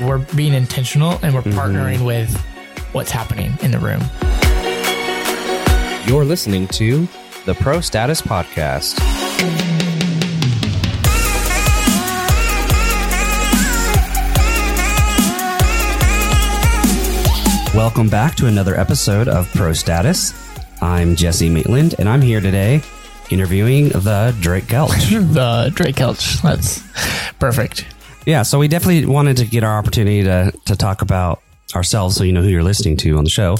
we're being intentional and we're mm-hmm. partnering with what's happening in the room. You're listening to the Pro Status Podcast. Welcome back to another episode of Pro Status. I'm Jesse Maitland, and I'm here today interviewing the Drake Kelch. The Drake Kelch. That's perfect. Yeah, so we definitely wanted to get our opportunity to to talk about ourselves, so you know who you're listening to on the show.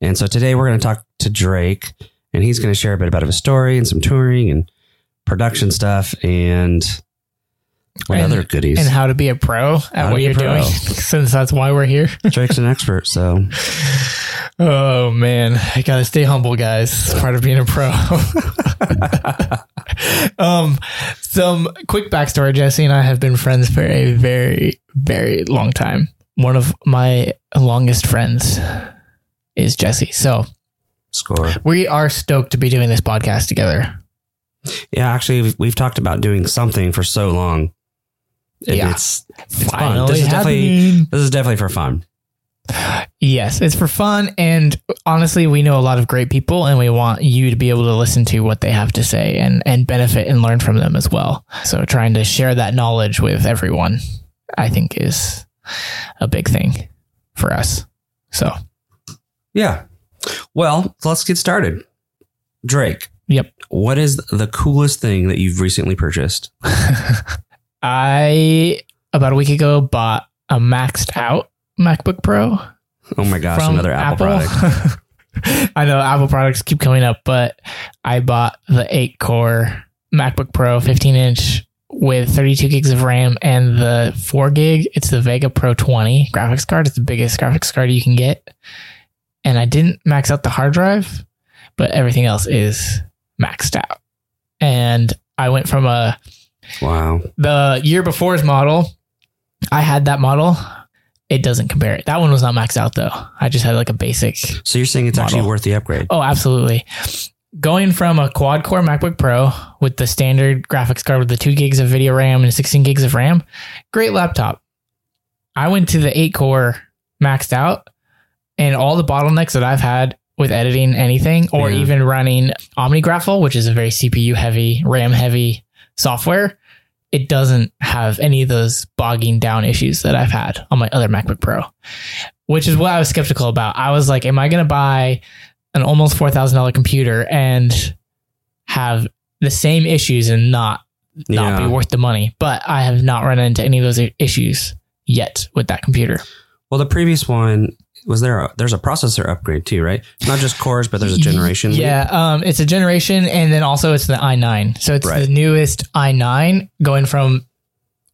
And so today we're going to talk to Drake, and he's going to share a bit about his story and some touring and production stuff and what And- other goodies. And how to be a pro How at to what you're doing, since that's why we're here. Drake's an expert, so Oh man, I gotta stay humble, guys. It's part of being a pro. um, some quick backstory: Jesse and I have been friends for a very, very long time. One of my longest friends is Jesse. So score. we are stoked to be doing this podcast together. Yeah, actually, we've, we've talked about doing something for so long. And Yeah. it's, it's fun. This is definitely this is definitely for fun. Yes, it's for fun. And honestly, we know a lot of great people and we want you to be able to listen to what they have to say and, and benefit and learn from them as well. So trying to share that knowledge with everyone, I think is a big thing for us. So, Yeah. Well, let's get started. Drake, yep. what is the coolest thing that you've recently purchased? I, about a week ago, bought a maxed out MacBook Pro. Oh my gosh, another Apple, product. I know Apple products keep coming up, but I bought the 8 core MacBook Pro 15 inch with 32 gigs of RAM and the 4 gig. It's the Vega Pro 20 graphics card. It's the biggest graphics card you can get. And I didn't max out the hard drive, but everything else is maxed out. And I went from a Wow. the year before's model. I had that model. It doesn't compare. It. That one was not maxed out though. I just had like a basic So you're saying it's actually worth the upgrade? Oh, absolutely. Going from a quad core MacBook Pro with the standard graphics card with the two gigs of video RAM and 16 gigs of RAM, great laptop. I went to the eight core maxed out, and all the bottlenecks that I've had with editing anything or Yeah. even running OmniGraffle, which is a very CPU heavy, RAM heavy software, it doesn't have any of those bogging down issues that I've had on my other MacBook Pro, which is what I was skeptical about. I was like, am I going to buy an almost $4,000 computer and have the same issues and not not Yeah. be worth the money? But I have not run into any of those issues yet with that computer. Well, the previous one was there. A, there's a processor upgrade too, right? Not just cores, but there's a generation. Yeah, um, it's a generation, and then also it's the i9. So it's Right. the newest i9 going from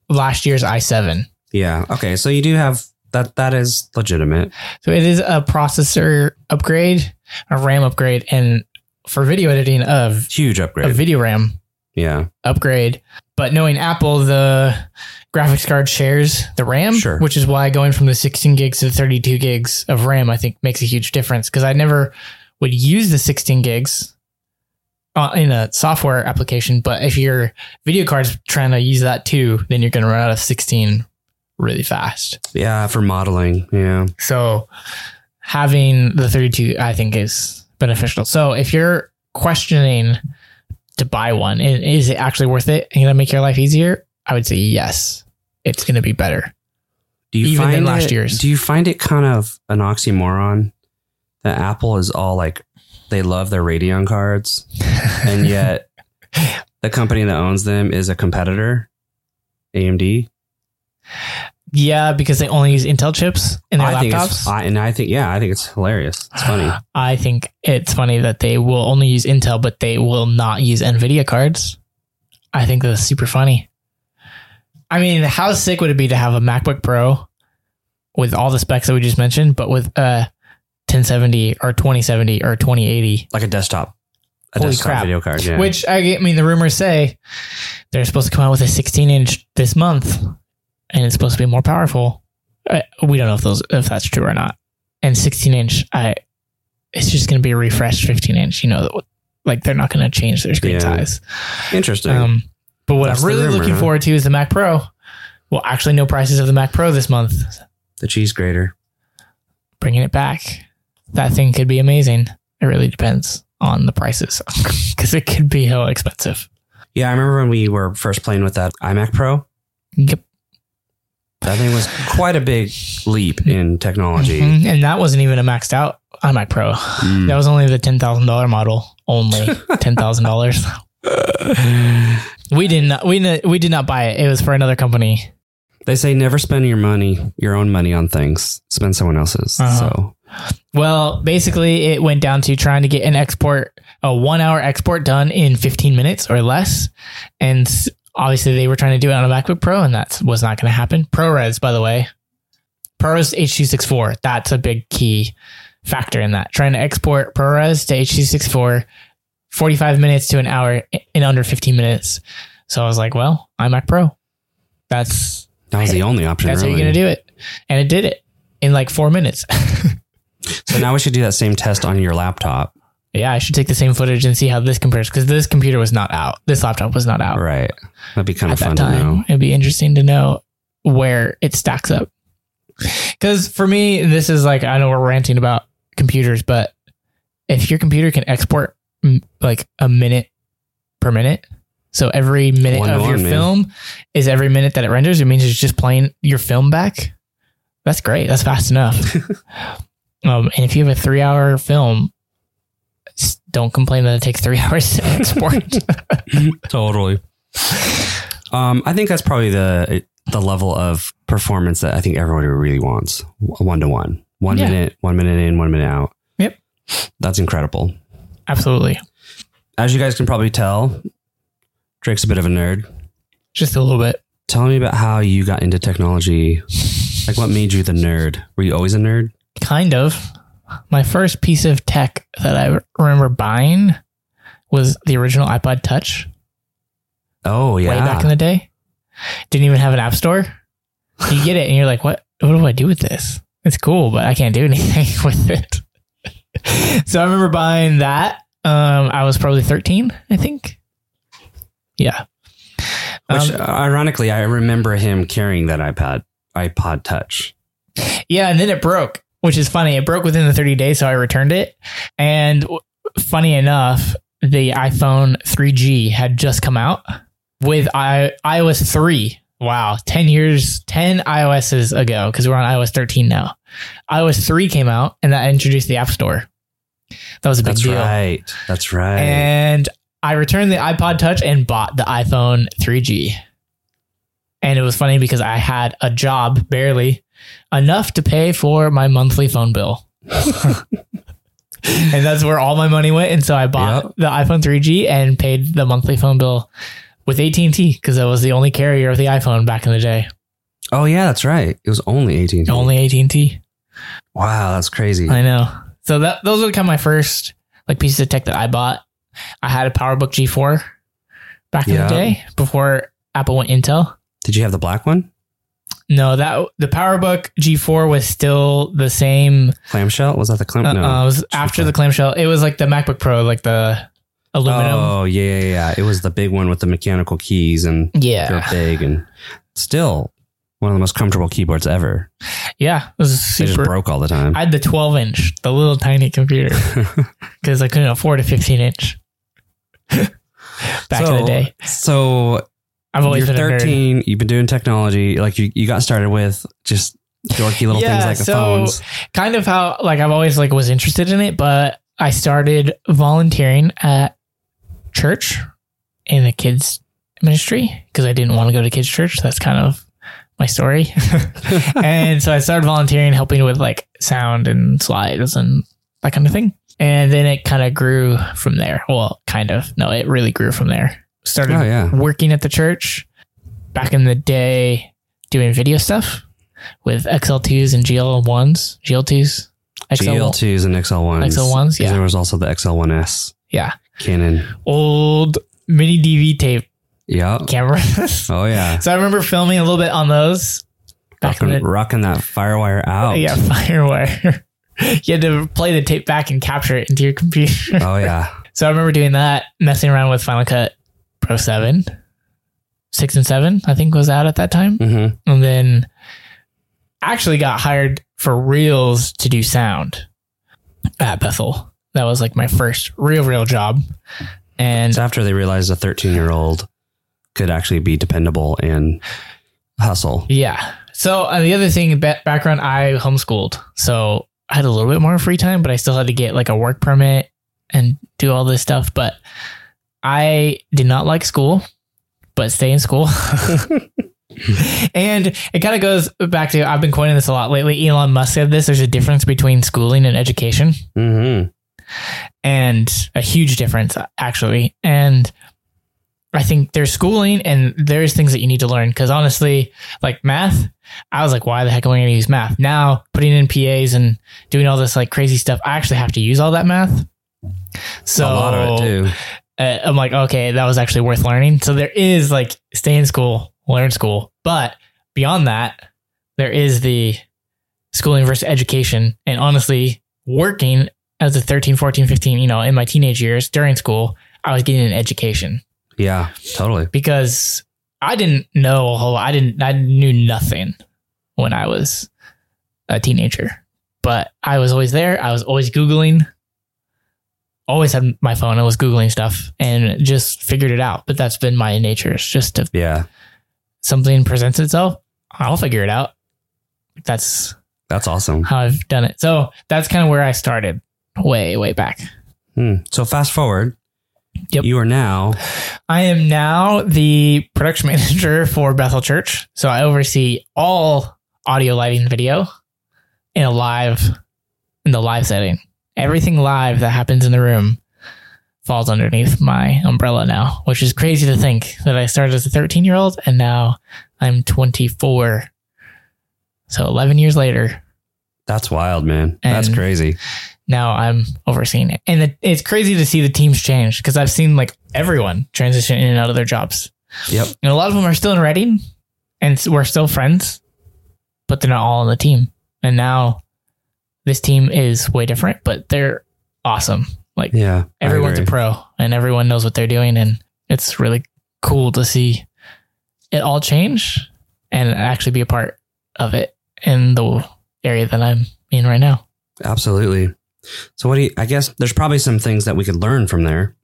last year's i7. Yeah. Okay. So you do have that. That is legitimate. So it is a processor upgrade, a RAM upgrade, and for video editing of Huge upgrade, a video RAM yeah. upgrade. But knowing Apple, the graphics card shares the RAM, Sure. which is why going from the 16 gigs to the 32 gigs of RAM, I think makes a huge difference because I never would use the 16 gigs uh, in a software application. But if your video card's trying to use that too, then you're going to run out of 16 really fast. Yeah. For modeling. Yeah. So having the 32, I think, is beneficial. So if you're questioning to buy one, is it actually worth it? And gonna make your life easier? I would say yes. It's gonna be better. Do you Even find last it- year's. Do you find it kind of an oxymoron that Apple is all like they love their Radeon cards, and yet the company that owns them is a competitor, AMD. Yeah, because they only use Intel chips in their I laptops. I, and I think yeah, I think it's hilarious. It's funny. I think it's funny that they will only use Intel, but they will not use NVIDIA cards. I think that's super funny. I mean, how sick would it be to have a MacBook Pro with all the specs that we just mentioned, but with a 1070 or 2070 or 2080? Like a desktop, a Holy desktop crap. video card. Yeah. Which I I mean, the rumors say they're supposed to come out with a 16 inch this month, and it's supposed to be more powerful. Uh, we don't know if those if that's true or not. And 16 inch, I it's just going to be a refreshed 15 inch. You know, like they're not going to change their screen Yeah. size. Interesting. Um, but what That's I'm really rumor, looking huh? forward to is the Mac Pro Well, actually, no prices of the Mac Pro this month. The cheese grater. Bringing it back. That thing could be amazing. It really depends on the prices because it could be hell expensive. Yeah, I remember when we were first playing with that iMac Pro. Yep. That thing was quite a big leap in technology. Mhm. And that wasn't even a maxed out iMac Pro. Mm. That was only the ten thousand dollar model. Only ten thousand dollars. We did not. We we did not buy it. It was for another company. They say never spend your money, your own money on things. Spend someone else's. Uh-huh. So Well, basically, it went down to trying to get an export, a one hour export done in 15 minutes or less. And obviously, they were trying to do it on a MacBook Pro, and that was not going to happen. ProRes, by the way, ProRes H264. That's a big key factor in that. Trying to export ProRes to H264, 45 minutes to an hour in under 15 minutes. So I was like, well, iMac Pro. That's that was the only option. that's really. how you're going to do it. And it did it in like four minutes. So now we should do that same test on your laptop. Yeah, I should take the same footage and see how this compares because this computer was not out. This laptop was not out Right. That'd be kind of fun that to know. It'd be interesting to know where it stacks up. Because for me, this is like I know we're ranting about computers, but if your computer can export mm, like a minute per minute, so every minute One of your man. film is every minute that it renders, it means it's just playing your film back. That's great. That's fast enough. um, and if you have a three-hour film, don't complain that it takes three hours to export. Totally. Um, I think that's probably the the level of performance that I think everybody really wants. One to one. One Yeah. minute, one minute in, one minute out. Yep. That's incredible. Absolutely, As you guys can probably tell, Drake's a bit of a nerd. just a little bit. Tell me about how you got into technology. Like what made you the nerd? Were you always a nerd? Kind of. My first piece of tech that I remember buying was the original iPod Touch Oh yeah. way back in the day. Didn't even have an app store. You get it and you're like, what? What do I do with this? It's cool, but I can't do anything with it. so I remember buying that. Um, I was probably 13, I think. Yeah. Which Um, uh, ironically, I remember him carrying that iPad iPod Touch. Yeah, and then it broke, which is funny. It broke within the 30 days, so I returned it. And funny enough, the iPhone 3G had just come out with I- iOS 3. Wow, 10 years, 10 iOSs ago, because we're on iOS 13 now. iOS 3 came out, and that introduced the App Store. That was a big That's deal. right. That's right. And I returned the iPod Touch and bought the iPhone 3G. And it was funny because I had a job barely enough to pay for my monthly phone bill. and that's where all my money went. And so I bought the iPhone 3G and paid the monthly phone bill with AT&T because that was the only carrier of the iPhone back in the day. oh yeah, that's right. It was only 18. Only AT&T. Wow, that's crazy. I know. So that those were kind of my first like pieces of tech that I bought. I had a PowerBook G4 back in the day before Apple went Intel. Did you have the black one? No, that the PowerBook G4 was still the same. Clamshell? Was that the clam? Uh, no. uh, it was after the clamshell. It was like the MacBook Pro, like the aluminum. Oh yeah, yeah, yeah. It was the big one with the mechanical keys and yeah, they're big and still one of the most comfortable keyboards ever. yeah. It was They just super. broke all the time. I had the 12 inch, the little tiny computer, because I couldn't afford a 15 inch. back in the day, So I've always you're been a nerd. 13. You've been doing technology. Like you, you got started with just dorky little Yeah, things like the so- phones. kind of how like I've always like was interested in it, but I started volunteering at church in the kids ministry because I didn't want to go to kids church. That's kind of my story. and so I started volunteering, helping with like sound and slides and that kind of thing. And then it kind of grew from there. Well, kind of. No, it really grew from there. Started Oh yeah. working at the church back in the day doing video stuff with XL2s and GL1s, GL2s, XL, GL2s and XL1s. XL1s, yeah. There was also the XL1S yeah, Canon. old mini DV tape Yeah. cameras. Oh yeah. so I remember filming a little bit on those back in Rocking, the rocking that Firewire out. yeah Firewire. you had to play the tape back and capture it into your computer. Oh yeah. so I remember doing that, messing around with Final Cut Pro Seven. six and seven, I think was out at that time. Mm-hmm. And then actually got hired for reels to do sound at Bethel. That was like my first real, real job. And It's after they realized a 13 year old could actually be dependable and hustle. yeah. So uh, the other thing, background, I homeschooled. So I had a little bit more free time, but I still had to get like a work permit and do all this stuff. But I did not like school, but stay in school. and it kind of goes back to I've been quoting this a lot lately. Elon Musk said this there's a difference between schooling and education, Mm-hmm. and a huge difference, actually. And I think there's schooling and there's things that you need to learn. Because honestly, like math, I was like, why the heck am I going to use math? Now, putting in PAs and doing all this like crazy stuff, I actually have to use all that math. So a lot of it too. Uh, I'm like, okay, that was actually worth learning. So there is like stay in school, learn school. But beyond that, there is the schooling versus education. And honestly, working as a 13, 14, 15, you know, in my teenage years during school, I was getting an education Yeah, totally. because I didn't know a whole I didn't I knew nothing when I was a teenager. But I was always there. I was always Googling. Always had my phone. I was Googling stuff and just figured it out. But that's been my nature. It's just if Yeah, something presents itself, I'll figure it out. That's that's awesome. how I've done it. So that's kind of where I started way, way back. Hmm. So fast forward. Yep. You are now. I am now the production manager for Bethel Church. So I oversee all audio lighting video in a live in the live setting. Everything live that happens in the room falls underneath my umbrella now, which is crazy to think that I started as a 13 year old and now I'm 24. So 11 years later, That's wild, man. That's crazy. now I'm overseeing it. And it, it's crazy to see the teams change because I've seen like everyone transition in and out of their jobs. Yep. And a lot of them are still in Redding and we're still friends, but they're not all on the team. And now this team is way different, but they're awesome. Like Yeah. Everyone's a pro and everyone knows what they're doing. And it's really cool to see it all change and actually be a part of it in the area that I'm in right now. Absolutely. So what do you I guess there's probably some things that we could learn from there.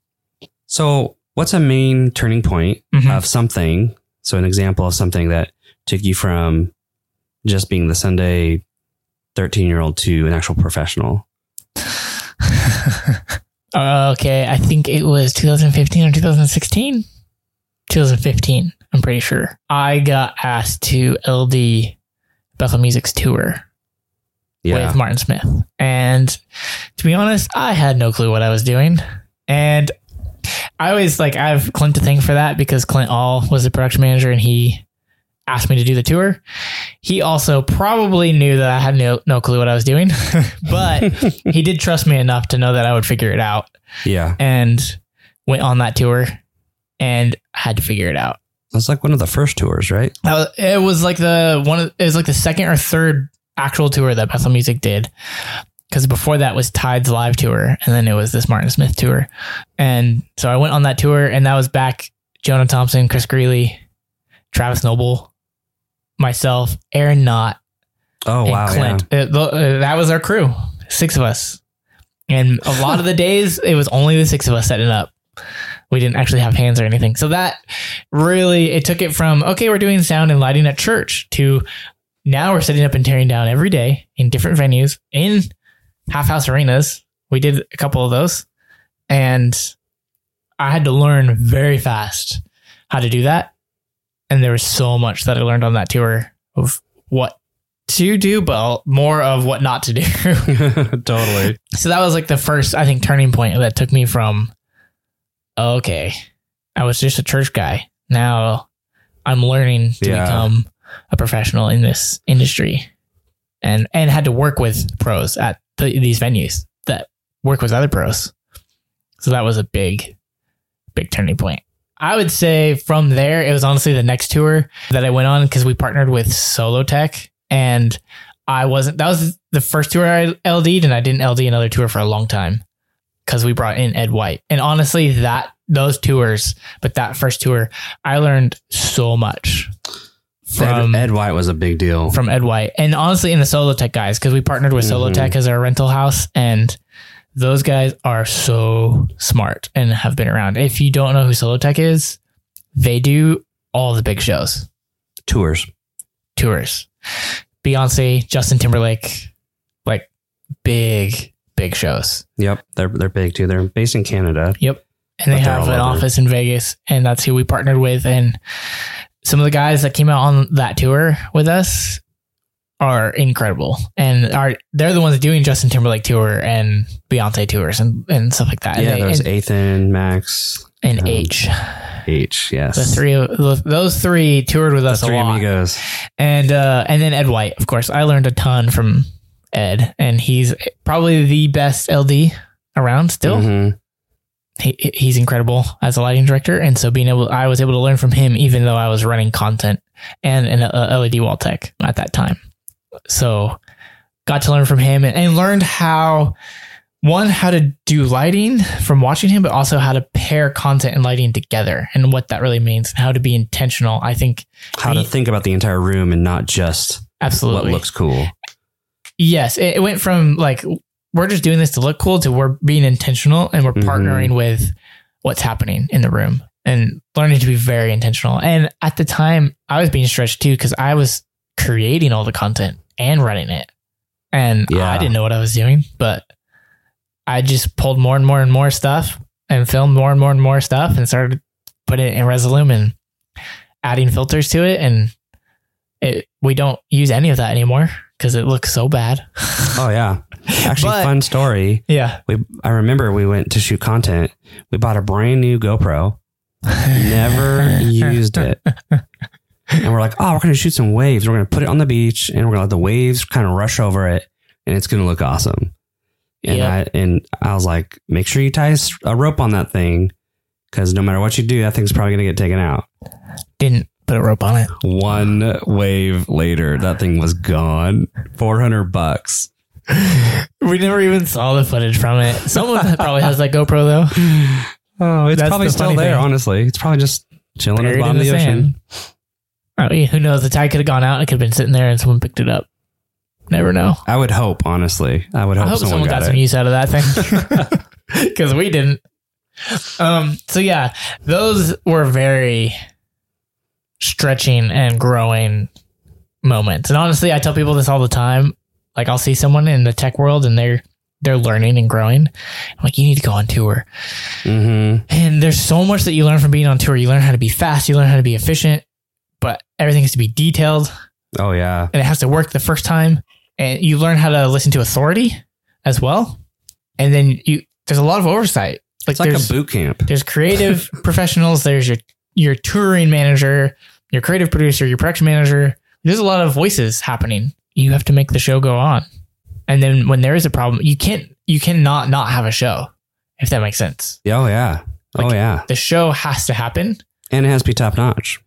So what's a main turning point Mhm. of something? So an example of something that took you from just being the Sunday 13 year old to an actual professional. okay, I think it was 2015 or 2016. 2015, I'm pretty sure. I got asked to LD Bethel Music's tour Yeah. with Martin Smith. And to be honest, I had no clue what I was doing. And I always like I have Clint to thank for that because Clint All was the production manager and he asked me to do the tour. He also probably knew that I had no no clue what I was doing, but he did trust me enough to know that I would figure it out yeah. and went on that tour and had to figure it out. That's like one of the first tours, right? Uh, it was like the one. Of, it was like the second or third actual tour that Bethel Music did, because before that was Tides live tour, and then it was this Martin Smith tour, and so I went on that tour, and that was back Jonah Thompson, Chris Greeley, Travis Noble, myself, Aaron Knott, Oh and wow. Clint. Uh, th- uh, that was our crew, six of us, and a lot of the days it was only the six of us setting up. We didn't actually have hands or anything. So that really it took it from okay, we're doing sound and lighting at church to now we're setting up and tearing down every day in different venues in half house arenas. We did a couple of those, and I had to learn very fast how to do that. And there was so much that I learned on that tour of what to do, but more of what not to do. Totally. so that was like the first, I think, turning point that took me from okay, I was just a church guy. Now I'm learning to Yeah. become a professional in this industry, and and had to work with pros at the, these venues that work with other pros. So that was a big, big turning point. I would say from there, it was honestly the next tour that I went on because we partnered with Solotech and I wasn't, that was the first tour I LD'd and I didn't LD another tour for a long time because we brought in Ed White. And honestly, that those tours, but that first tour, I learned so much from Ed, Ed White was a big deal. from Ed White, and honestly, in the Solotech guys, because we partnered with Solo Mhm. Tech as our rental house, and those guys are so smart and have been around. If you don't know who Solotech is, they do all the big shows, Tours. tours, Beyonce, Justin Timberlake, like big, big shows. Yep, they're they're big too. They're based in Canada. Yep, and they have an over. office in Vegas, and that's who we partnered with. And some of the guys that came out on that tour with us are incredible, and are they're the ones doing Justin Timberlake tour and Beyonce tours and, and stuff like that. yeah, and, there was and, Ethan, Max, and um, H. H. Yes, The three those- three toured with The us a lot, amigos. and uh, and then Ed White, of course. I learned a ton from Ed, and he's probably the best LD around still. Mhm. he, he's incredible as a lighting director and so being able i was able to learn from him even though i was running content and an led wall tech at that time so got to learn from him and, and learned how one how to do lighting from watching him but also how to pair content and lighting together and what that really means and how to be intentional i think How to think about the entire room and not just absolutely what looks cool. Yes, it, it went from like we're just doing this to look cool to we're being intentional and we're Mhm. partnering with what's happening in the room and learning to be very intentional. And at the time, I was being stretched too because I was creating all the content and running it, and Yeah. I didn't know what I was doing, but I just pulled more and more and more stuff and filmed more and more and more stuff and started putting it in Resolume and adding filters to it and it we don't use any of that anymore because it looks so bad. Oh yeah, actually, But- fun story. Yeah. We I remember we went to shoot content. We bought a brand new GoPro. Never used it. And we're like, oh, we're going to shoot some waves. We're going to put it on the beach and we're going to let the waves kind of rush over it and it's going to look awesome. And Yeah. I and I was like, make sure you tie a rope on that thing because no matter what you do, that thing's probably going to get taken out. Didn't put a rope on it. One wave later, that thing was gone. 400 bucks. We never even saw the footage from it. Someone probably has that GoPro though. Oh, it's That's probably the still there, thing. honestly. It's probably just chilling at the bottom of the the ocean. sand. Who knows? The tide could have gone out. It could have been sitting there and someone picked it up. Never know. I would hope, honestly. I would hope, I hope someone, someone, got, got, it. some use out of that thing because we didn't. Um. So yeah, those were very stretching and growing moments. And honestly, I tell people this all the time. Like I'll see someone in the tech world and they're they're learning and growing. I'm like, you need to go on tour. Mm-hmm. And there's so much that you learn from being on tour. You learn how to be fast. You learn how to be efficient. But everything has to be detailed Oh, yeah. and it has to work the first time. And you learn how to listen to authority as well. And then you there's a lot of oversight. Like It's like there's a boot camp. there's creative professionals. There's your your touring manager, your creative producer, your production manager. There's a lot of voices happening. You have to make the show go on. And then when there is a problem, you can't you cannot not have a show. If that makes sense. Oh, yeah. oh, yeah. The show has to happen. And it has to be top notch.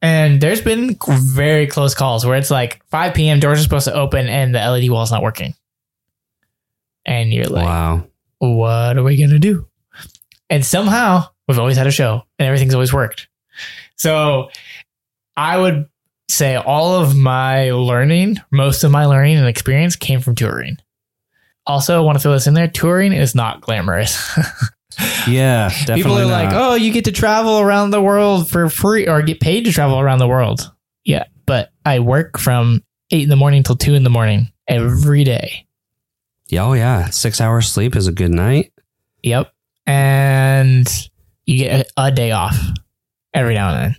And there's been very close calls where it's like 5 p.m. doors are supposed to open and the LED wall's not working. And you're like, wow. what are we going to do? And somehow we've always had a show and everything's always worked. So I would say all of my learning, most of my learning and experience came from touring. Also, I want to throw this in there touring is not glamorous. Yeah, definitely. People are not. like, oh, you get to travel around the world for free or get paid to travel around the world. Yeah, but I work from eight in the morning till two in the morning every day. Yeah, oh, yeah. Six hours sleep is a good night. Yep. And you get a, a day off every now and then.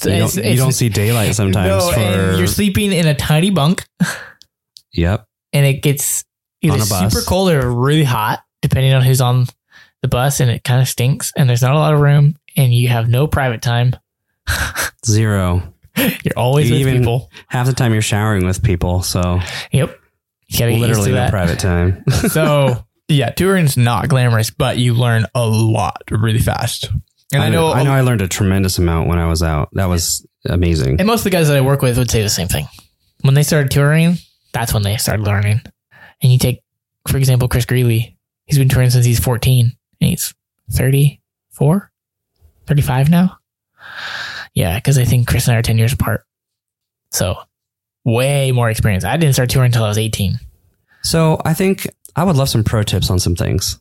So You don't, you it's- don't see daylight sometimes. No, for, you're sleeping in a tiny bunk yep. and it gets either On a bus. super cold or really hot, depending on who's on the bus, and it kind of stinks, and there's not a lot of room, and you have no private time. Zero. You're always with Even- people. Half the time you're showering with people. So Yep. You gotta literally no private time. so yeah, touring's not glamorous, but you learn a lot really fast. And I, know, I know I learned a tremendous amount when I was out. That was amazing. and most of the guys that I work with would say the same thing. When they started touring, that's when they started learning. And you take, for example, Chris Greeley. He's been touring since he's 14 and he's 30. 34, 35 now. Yeah, because I think Chris and I are 10 years apart. So way more experience. I didn't start touring until I was 18. So I think I would love some pro tips on some things.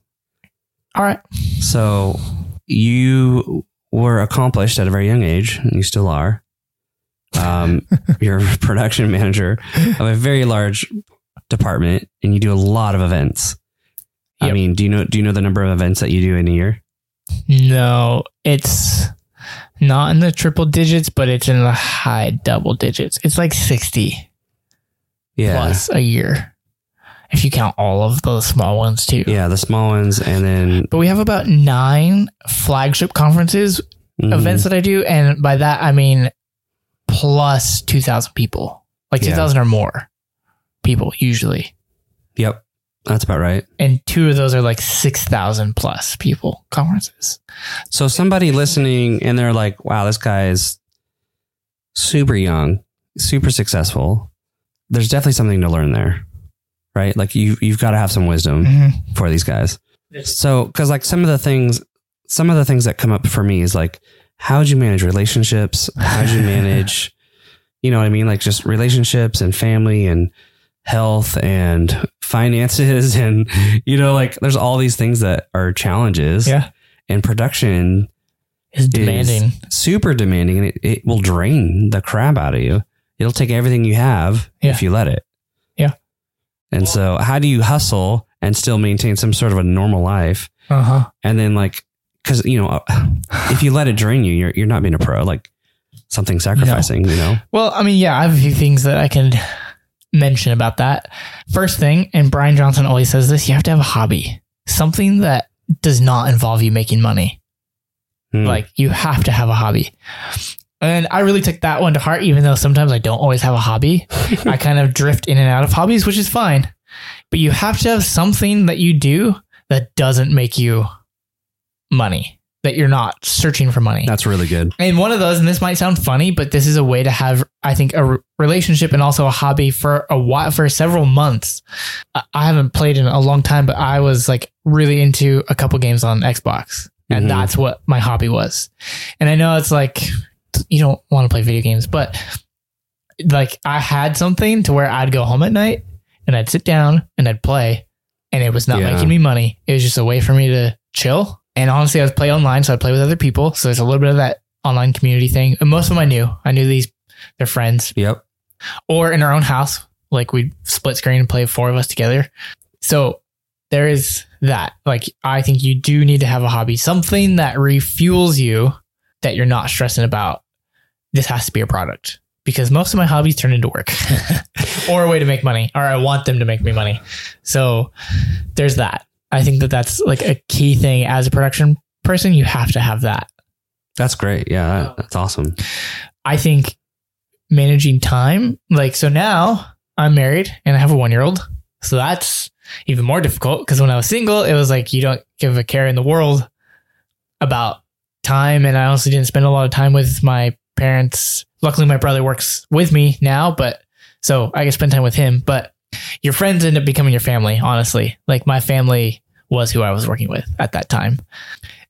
All right. So you were accomplished at a very young age, and you still are. Um, you're a production manager of a very large department, and you do a lot of events. I mean, do you know do you know the number of events that you do in a year? No, it's not in the triple digits, but it's in the high double digits. It's like 60 Yeah, plus a year. If you count all of the small ones too. yeah, the small ones, and then But we have about nine flagship conferences mhm, events that I do, and by that I mean plus two thousand people, like Yeah. two thousand or more people usually, Yep, that's about right. and two of those are like six thousand plus people conferences. So somebody listening and they're like, wow, this guy is super young, super successful. There's definitely something to learn there. Right? Like you you've got to have some wisdom Mm-hmm. for these guys. So cuz like some of the things some of the things that come up for me is like how'd you manage relationships? How'd you manage you know what I mean? Like just relationships and family and health and finances and you know like there's all these things that are challenges Yeah, and production is demanding. super demanding and it, it will drain the crap out of you. It'll take everything you have Yeah. if you let it. Yeah. And so how do you hustle and still maintain some sort of a normal life? Uh huh. And then like, cause you know, if you let it drain you, you're, you're not being a pro, like something sacrificing, you know? Well, I mean, yeah, I have a few things that I can mention about that. First thing, and Brian Johnson always says this: you have to have a hobby, something that does not involve you making money. Hmm. Like you have to have a hobby. And I really took that one to heart, even though sometimes I don't always have a hobby. I kind of drift in and out of hobbies, which is fine. But you have to have something that you do that doesn't make you money, that you're not searching for money. that's really good. And one of those, and this might sound funny, but this is a way to have, I think, a re- relationship and also a hobby for a while, for several months. I- haven't played in a long time, but I was like really into a couple games on Xbox. And Mhm. that's what my hobby was. And I know it's like, you don't want to play video games, but like I had something to where I'd go home at night and I'd sit down and I'd play and it was not Yeah. making me money. It was just a way for me to chill. And honestly, I would play online, so I'd play with other people. So there's a little bit of that online community thing. And most of them I knew. I knew these they're friends. Yep. Or in our own house, like we'd split screen and play four of us together. So there is that. Like I think you do need to have a hobby, something that refuels you that you're not stressing about. This has to be a product. Because most of my hobbies turn into work or a way to make money, or I want them to make me money. So there's that. I think that that's like a key thing as a production person. You have to have that. That's great. Yeah. Um, that's awesome. I think managing time, like, so now I'm married and I have a one year old. So that's even more difficult because when I was single, it was like you don't give a care in the world about time. And I also didn't spend a lot of time with my parents. Luckily, my brother works with me now, but so I can spend time with him. But your friends end up becoming your family, honestly. Like, my family was who I was working with at that time.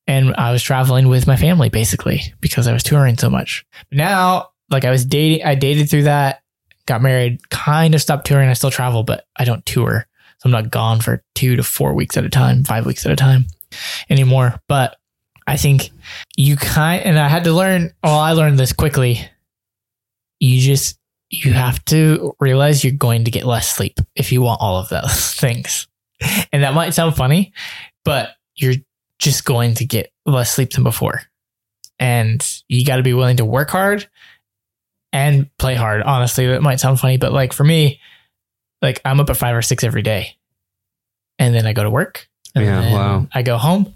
And I was traveling with my family basically because I was touring so much. But Now, like I was dating, I dated through that, got married, kind of stopped touring. I still travel, but I don't tour. So I'm not gone for two to four weeks at a time, five weeks at a time anymore. But I think you kind, and I had to learn, well, I learned this quickly. You just, you have to realize you're going to get less sleep if you want all of those things. And that might sound funny, but you're just going to get less sleep than before. And you got to be willing to work hard and play hard. Honestly, that might sound funny, but like for me, like I'm up at five or six every day. And then I go to work. And Yeah, then wow. I go home.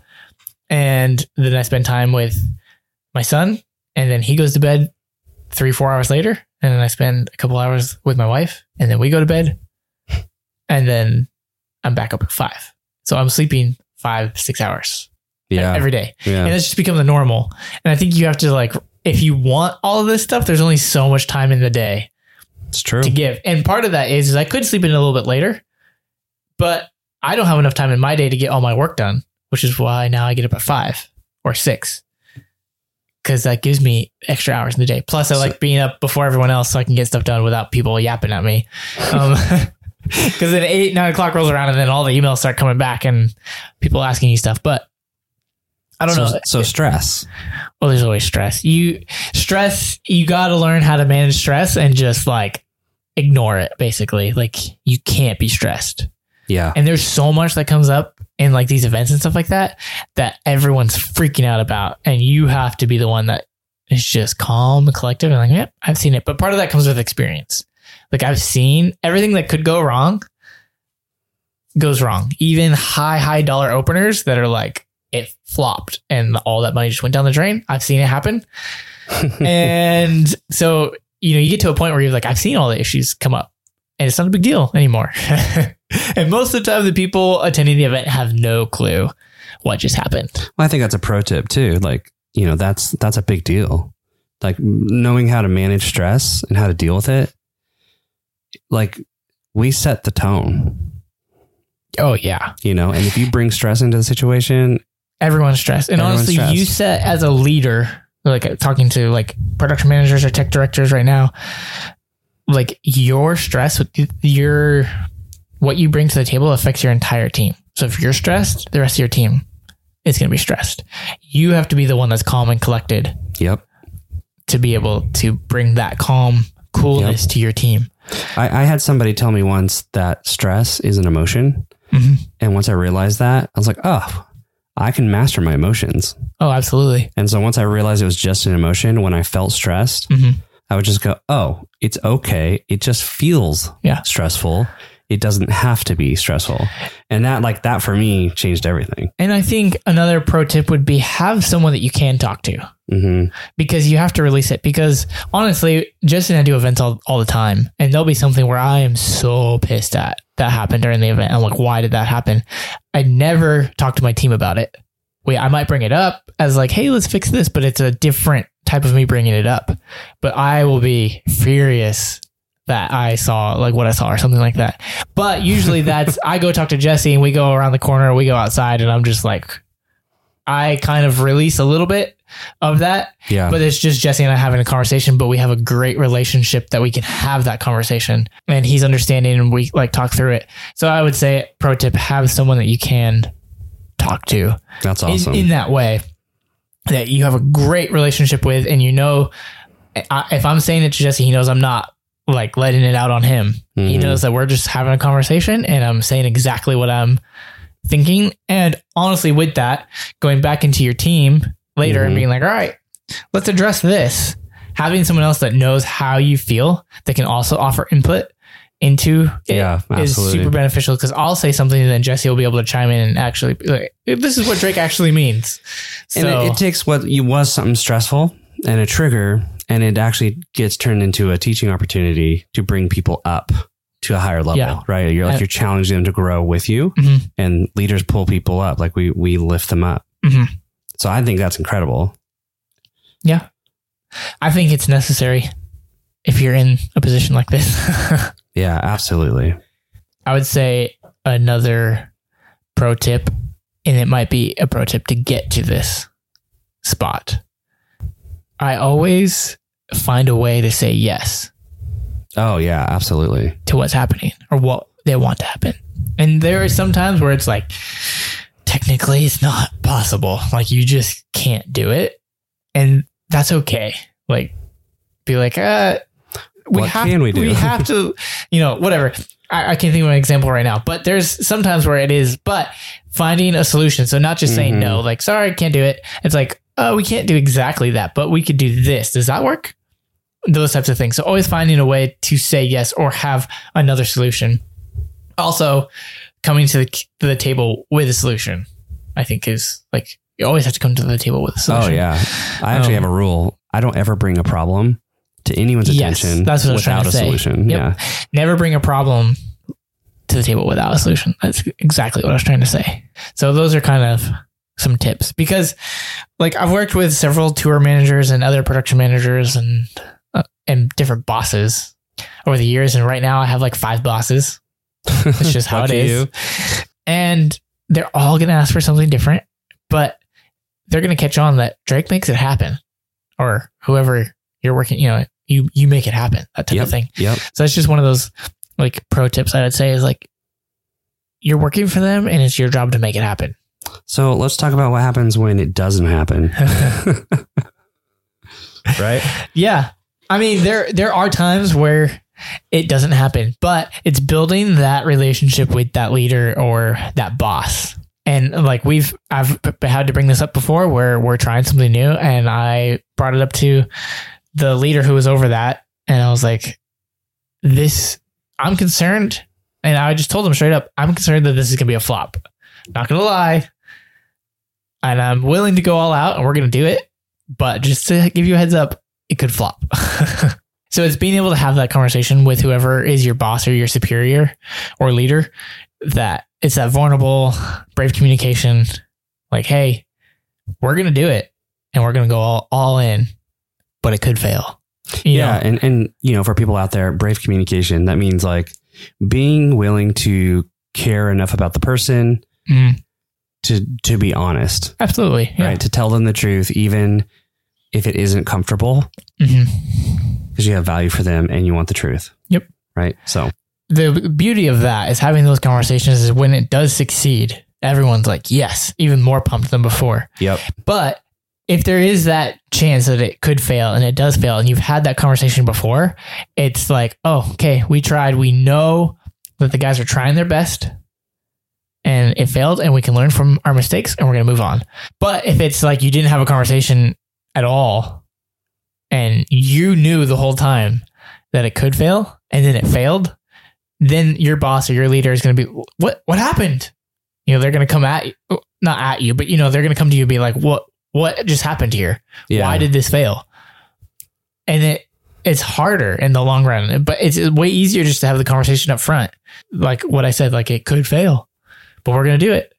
And then I spend time with my son. And then he goes to bed three, four hours later. And then I spend a couple hours with my wife. And then we go to bed. And then I'm back up at five. So I'm sleeping five, six hours Yeah. every day yeah. and it's just become the normal. And I think you have to like, if you want all of this stuff, there's only so much time in the day It's true. to give. And part of that is, is I could sleep in a little bit later, but I don't have enough time in my day to get all my work done, which is why now I get up at five or six. Cause that gives me extra hours in the day. Plus I like being up before everyone else so I can get stuff done without people yapping at me. Um, cause then eight, nine o'clock rolls around and then all the emails start coming back and people asking you stuff. But I don't so, know. So stress. Well, there's always stress. You stress, you got to learn how to manage stress and just like ignore it basically. Like you can't be stressed. Yeah. And there's so much that comes up in like these events and stuff like that that everyone's freaking out about. And you have to be the one that is just calm and collective and like, yep, I've seen it. But part of that comes with experience. Like I've seen everything that could go wrong goes wrong. Even high, high dollar openers that are like, it flopped and all that money just went down the drain. I've seen it happen. and so, you know, you get to a point where you're like, I've seen all the issues come up and it's not a big deal anymore. and most of the time, the people attending the event have no clue what just happened. Well, I think that's a pro tip too. Like, you know, that's that's a big deal. Like knowing how to manage stress and how to deal with it. Like we set the tone, Oh, yeah. you know, and if you bring stress into the situation, Everyone's stressed. And Everyone's honestly, stressed. you set as a leader, like talking to like production managers or tech directors right now, like your stress, your what you bring to the table affects your entire team. So if you're stressed, the rest of your team is going to be stressed. You have to be the one that's calm and collected yep. to be able to bring that calm coolness to your team. I, I had somebody tell me once that stress is an emotion. Mhm. And once I realized that, I was like, oh, I can master my emotions. Oh, absolutely. And so once I realized it was just an emotion, when I felt stressed, Mhm. I would just go, oh, it's okay. It just feels Yeah. stressful. It doesn't have to be stressful. And that, like, that for me changed everything. And I think another pro tip would be have someone that you can talk to. hmm because you have to release it. Because honestly, Justin and I do events all, all the time, and there'll be something where I am so pissed at that happened during the event. I'm like, why did that happen? I never talk to my team about it. Wait, I might bring it up as like, hey, let's fix this, but it's a different type of me bringing it up. But I will be furious that I saw like what I saw or something like that. But usually that's I go talk to Jesse and we go around the corner, we go outside, and I'm just like, I kind of release a little bit of that Yeah. but it's just Jesse and I having a conversation, but we have a great relationship that we can have that conversation and he's understanding and we like talk through it. So I would say pro tip, have someone that you can talk to That's in, awesome. in that way that you have a great relationship with and you know, I, if I'm saying it to Jesse, he knows I'm not like letting it out on him. He Mhm. knows that we're just having a conversation and I'm saying exactly what I'm thinking. And honestly, with that, going back into your team later and Mhm. being like, all right, let's address this. Having someone else that knows how you feel that can also offer input into it Yeah, is absolutely. super beneficial because I'll say something and then Jesse will be able to chime in and actually be like, this is what Drake actually means. and So it, it takes what you was something stressful and a trigger, and it actually gets turned into a teaching opportunity to bring people up to a higher level, Yeah. right? You're like you're challenging them to grow with you, Mhm. and leaders pull people up. Like we we lift them up. Mhm. So I think that's incredible. yeah, I think it's necessary if you're in a position like this. Yeah, absolutely. I would say another pro tip, and it might be a pro tip to get to this spot. I always find a way to say yes Oh yeah, absolutely. to what's happening or what they want to happen. And there are some times where it's like, technically, it's not possible. Like, you just can't do it. And that's okay. Like, be like, uh, we What have, can we do? We have to, you know, whatever. I, I can't think of an example right now, but there's sometimes where it is, but finding a solution. So not just saying Mhm. no, like, sorry, I can't do it. It's like, oh, we can't do exactly that, but we could do this. Does that work? Those types of things. So always finding a way to say yes or have another solution. Also, coming to the, to the table with a solution, I think is like, you always have to come to the table with a Oh solution. yeah. I actually Um, have a rule. I don't ever bring a problem to anyone's Yes, attention that's what I was trying without a say. solution. Yep. Yeah. never bring a problem to the table without a solution. That's exactly what I was trying to say. So those are kind of some tips because like I've worked with several tour managers and other production managers and and different bosses over the years and right now I have like five bosses. It's just how it is. you. And they're all going to ask for something different, but they're going to catch on that Drake makes it happen or whoever you're working, you know, you, you make it happen, that type Yep. of thing. Yep. So it's just one of those like pro tips I would say is like, you're working for them and it's your job to make it happen. So let's talk about what happens when it doesn't happen. right? Yeah. I mean, there there are times where it doesn't happen, but it's building that relationship with that leader or that boss. And like we've I've had to bring this up before where we're trying something new and I brought it up to the leader who was over that and I was like this I'm concerned and I just told him straight up I'm concerned that this is going to be a flop. Not going to lie. And I'm willing to go all out and we're going to do it, but just to give you a heads up, it could flop. so it's being able to have that conversation with whoever is your boss or your superior or leader that it's that vulnerable, brave communication. Like, hey, we're gonna do it and we're gonna go all, all in, but it could fail. You yeah, know? and and you know, for people out there, brave communication that means like being willing to care enough about the person Mm, to to be honest, absolutely. Yeah. right? To tell them the truth, even if it isn't comfortable, mm-hmm. because you have value for them and you want the truth. Yep. Right. So The beauty of that is having those conversations is when it does succeed, everyone's like, yes, even more pumped than before. yep. But if there is that chance that it could fail and it does fail and you've had that conversation before, it's like, oh, okay, we tried. We know that the guys are trying their best and it failed and we can learn from our mistakes and we're going to move on. But if it's like you didn't have a conversation at all and you knew the whole time that it could fail and then it failed, then your boss or your leader is going to be, what, what happened? You know, they're going to come at you, not at you, but you know, they're going to come to you and be like, what, what just happened here? Yeah. Why did this fail? And it it's harder in the long run, but it's way easier just to have the conversation up front. Like what I said, like it could fail, but we're gonna do it.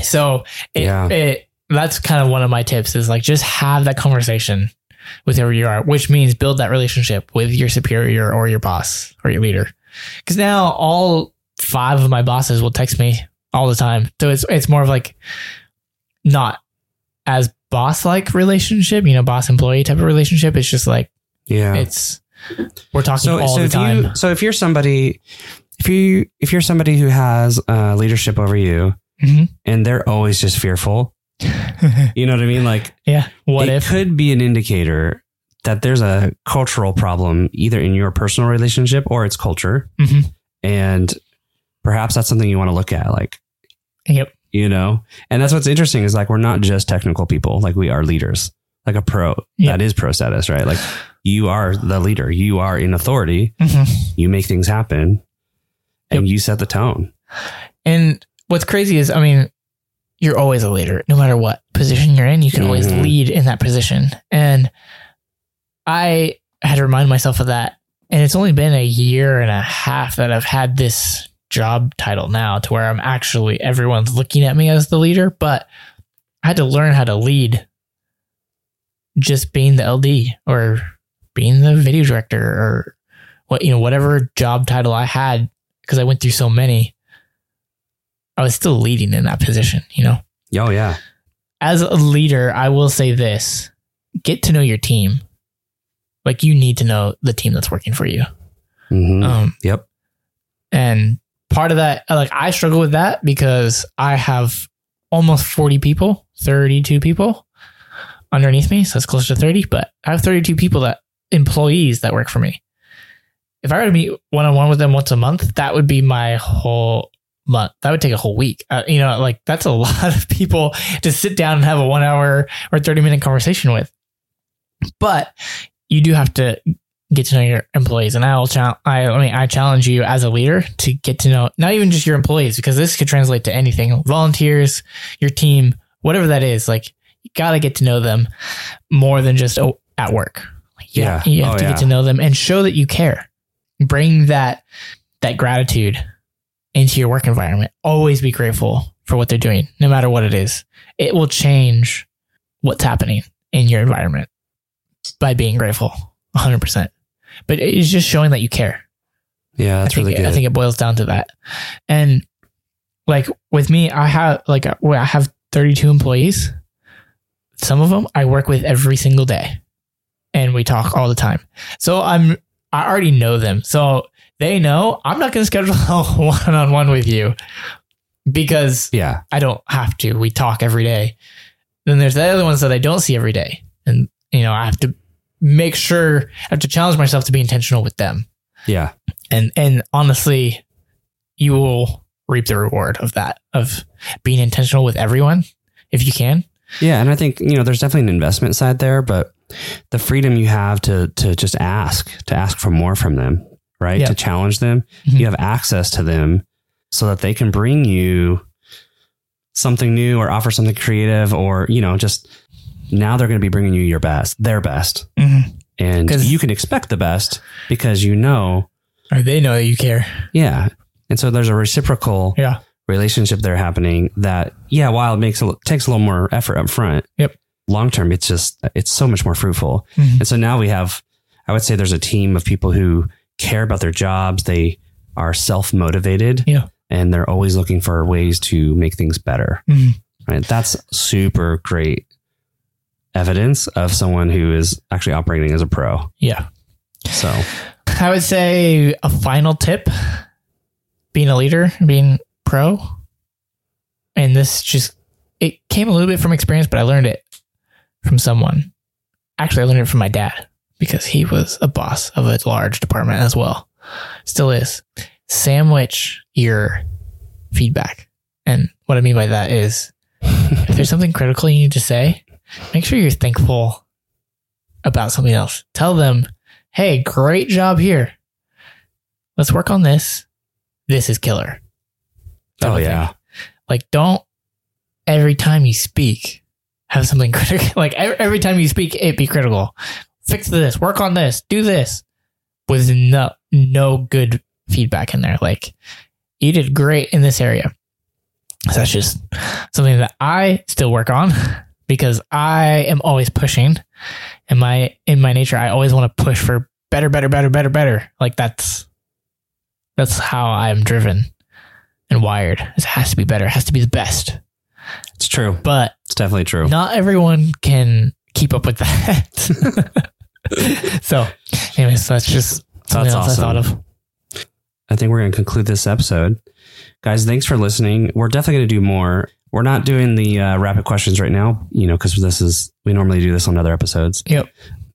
So it, Yeah. it that's kind of one of my tips is like just have that conversation with whoever you are, which means build that relationship with your superior or your boss or your leader. Because now all five of my bosses will text me all the time, so it's it's more of like not as boss like relationship, you know, boss employee type of relationship. It's just like Yeah. it's we're talking so, all so the if time. you so if you're somebody if you if you're somebody who has uh, leadership over you Mhm. and they're always just fearful you know what i mean like yeah. What it if? could be an indicator that there's a cultural problem either in your personal relationship or its culture Mhm. and perhaps that's something you want to look at like Yep. you know and that's what's interesting is like we're not just technical people like we are leaders like a pro Yeah. that is pro status right like you are the leader you are in authority Mhm. you make things happen and you set the tone And what's crazy is, I mean, you're always a leader, no matter what position you're in. You can always Mhm. lead in that position. And I had to remind myself of that. And it's only been a year and a half that I've had this job title now to where I'm actually, everyone's looking at me as the leader, but I had to learn how to lead just being the LD or being the video director or what, you know, whatever job title I had because I went through so many. I was still leading in that position, you know. oh yeah As a leader, I will say this get to know your team. Like, you need to know the team that's working for you. Mhm. Um, yep and part of that, like, I struggle with that because I have almost 40 people, 32 people underneath me. So it's close to 30, but I have 32 people that employees that work for me. If I were to meet one on one with them once a month, that would be my whole month. That would take a whole week. Uh, you know, like that's a lot of people to sit down and have a one hour or 30 minute conversation with. But you do have to get to know your employees. And I will challenge, I, I mean, I challenge you as a leader to get to know not even just your employees, because this could translate to anything volunteers, your team, whatever that is. Like, you got to get to know them more than just oh, at work. Like, you Yeah. have- You have Oh, to yeah. get to know them and show that you care. Bring that, that gratitude into your work environment. Always be grateful for what they're doing, no matter what it is. It will change what's happening in your environment by being grateful 100%. But it's just showing that you care. yeah that's really good I think it boils down to that. And like with me, I have like uh, well, I have 32 employees, some of them I work with every single day and we talk all the time. So I'm, I already know them. So they know I'm not going to schedule a one on one with you because Yeah. I don't have to. We talk every day. Then there's the other ones that I don't see every day. And, you know, I have to make sure, I have to challenge myself to be intentional with them. Yeah. And, and honestly, you will reap the reward of that, of being intentional with everyone if you can. Yeah. And I think, you know, there's definitely an investment side there, but the freedom you have to to just ask, to ask for more from them, right? Yeah. To challenge them. Mhm. You have access to them so that they can bring you something new or offer something creative or, you know, just now they're going to be bringing you your best, their best. and you can expect the best because you know, Or they know that you care. yeah. And so there's a reciprocal Yeah. relationship there happening that yeah while it makes a, takes a little more effort up front Yep. long term it's just it's so much more fruitful Mhm. and so now we have i would say there's a team of people who care about their jobs they are self-motivated Yeah. and they're always looking for ways to make things better Mhm. right that's super great evidence of someone who is actually operating as a pro Yeah. so I would say a final tip being a leader, being pro. And this just, it came a little bit from experience, but I learned it from someone. Actually, I learned it from my dad because he was a boss of a large department as well. Still is. Sandwich your feedback. And what I mean by that is if there's something critical you need to say, make sure you're thankful about something else. Tell them, hey, great job here. Let's work on this. This is killer. Oh yeah thing. Like, don't every time you speak have something critical. Like, every time you speak, it be critical. Fix this, work on this, do this with no, no good feedback in there. Like, you did great in this area. So that's just something that I still work on because I am always pushing. In my in my nature, I always want to push for better, better, better, better, better. Like that's that's how I'm driven and wired. It has to be better. It has to be the best. it's true But it's definitely true not everyone can keep up with that. so, anyways, that's just something That's else I thought of. I think we're going to conclude this episode. Guys, thanks for listening. We're definitely going to do more. We're not doing the uh, rapid questions right now, you know, because this is, we normally do this on other episodes. Yep.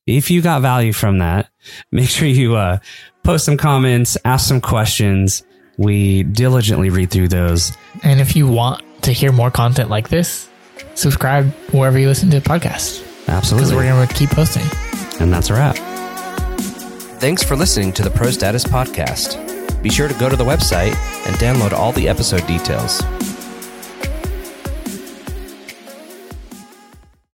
If you got value from that, make sure you uh, post some comments, ask some questions. We diligently read through those. And if you want to hear more content like this, subscribe wherever you listen to the podcast because Absolutely. we're going to keep posting. And that's a wrap. Thanks for listening to the Pro Status Podcast. Be sure to go to the website and download all the episode details.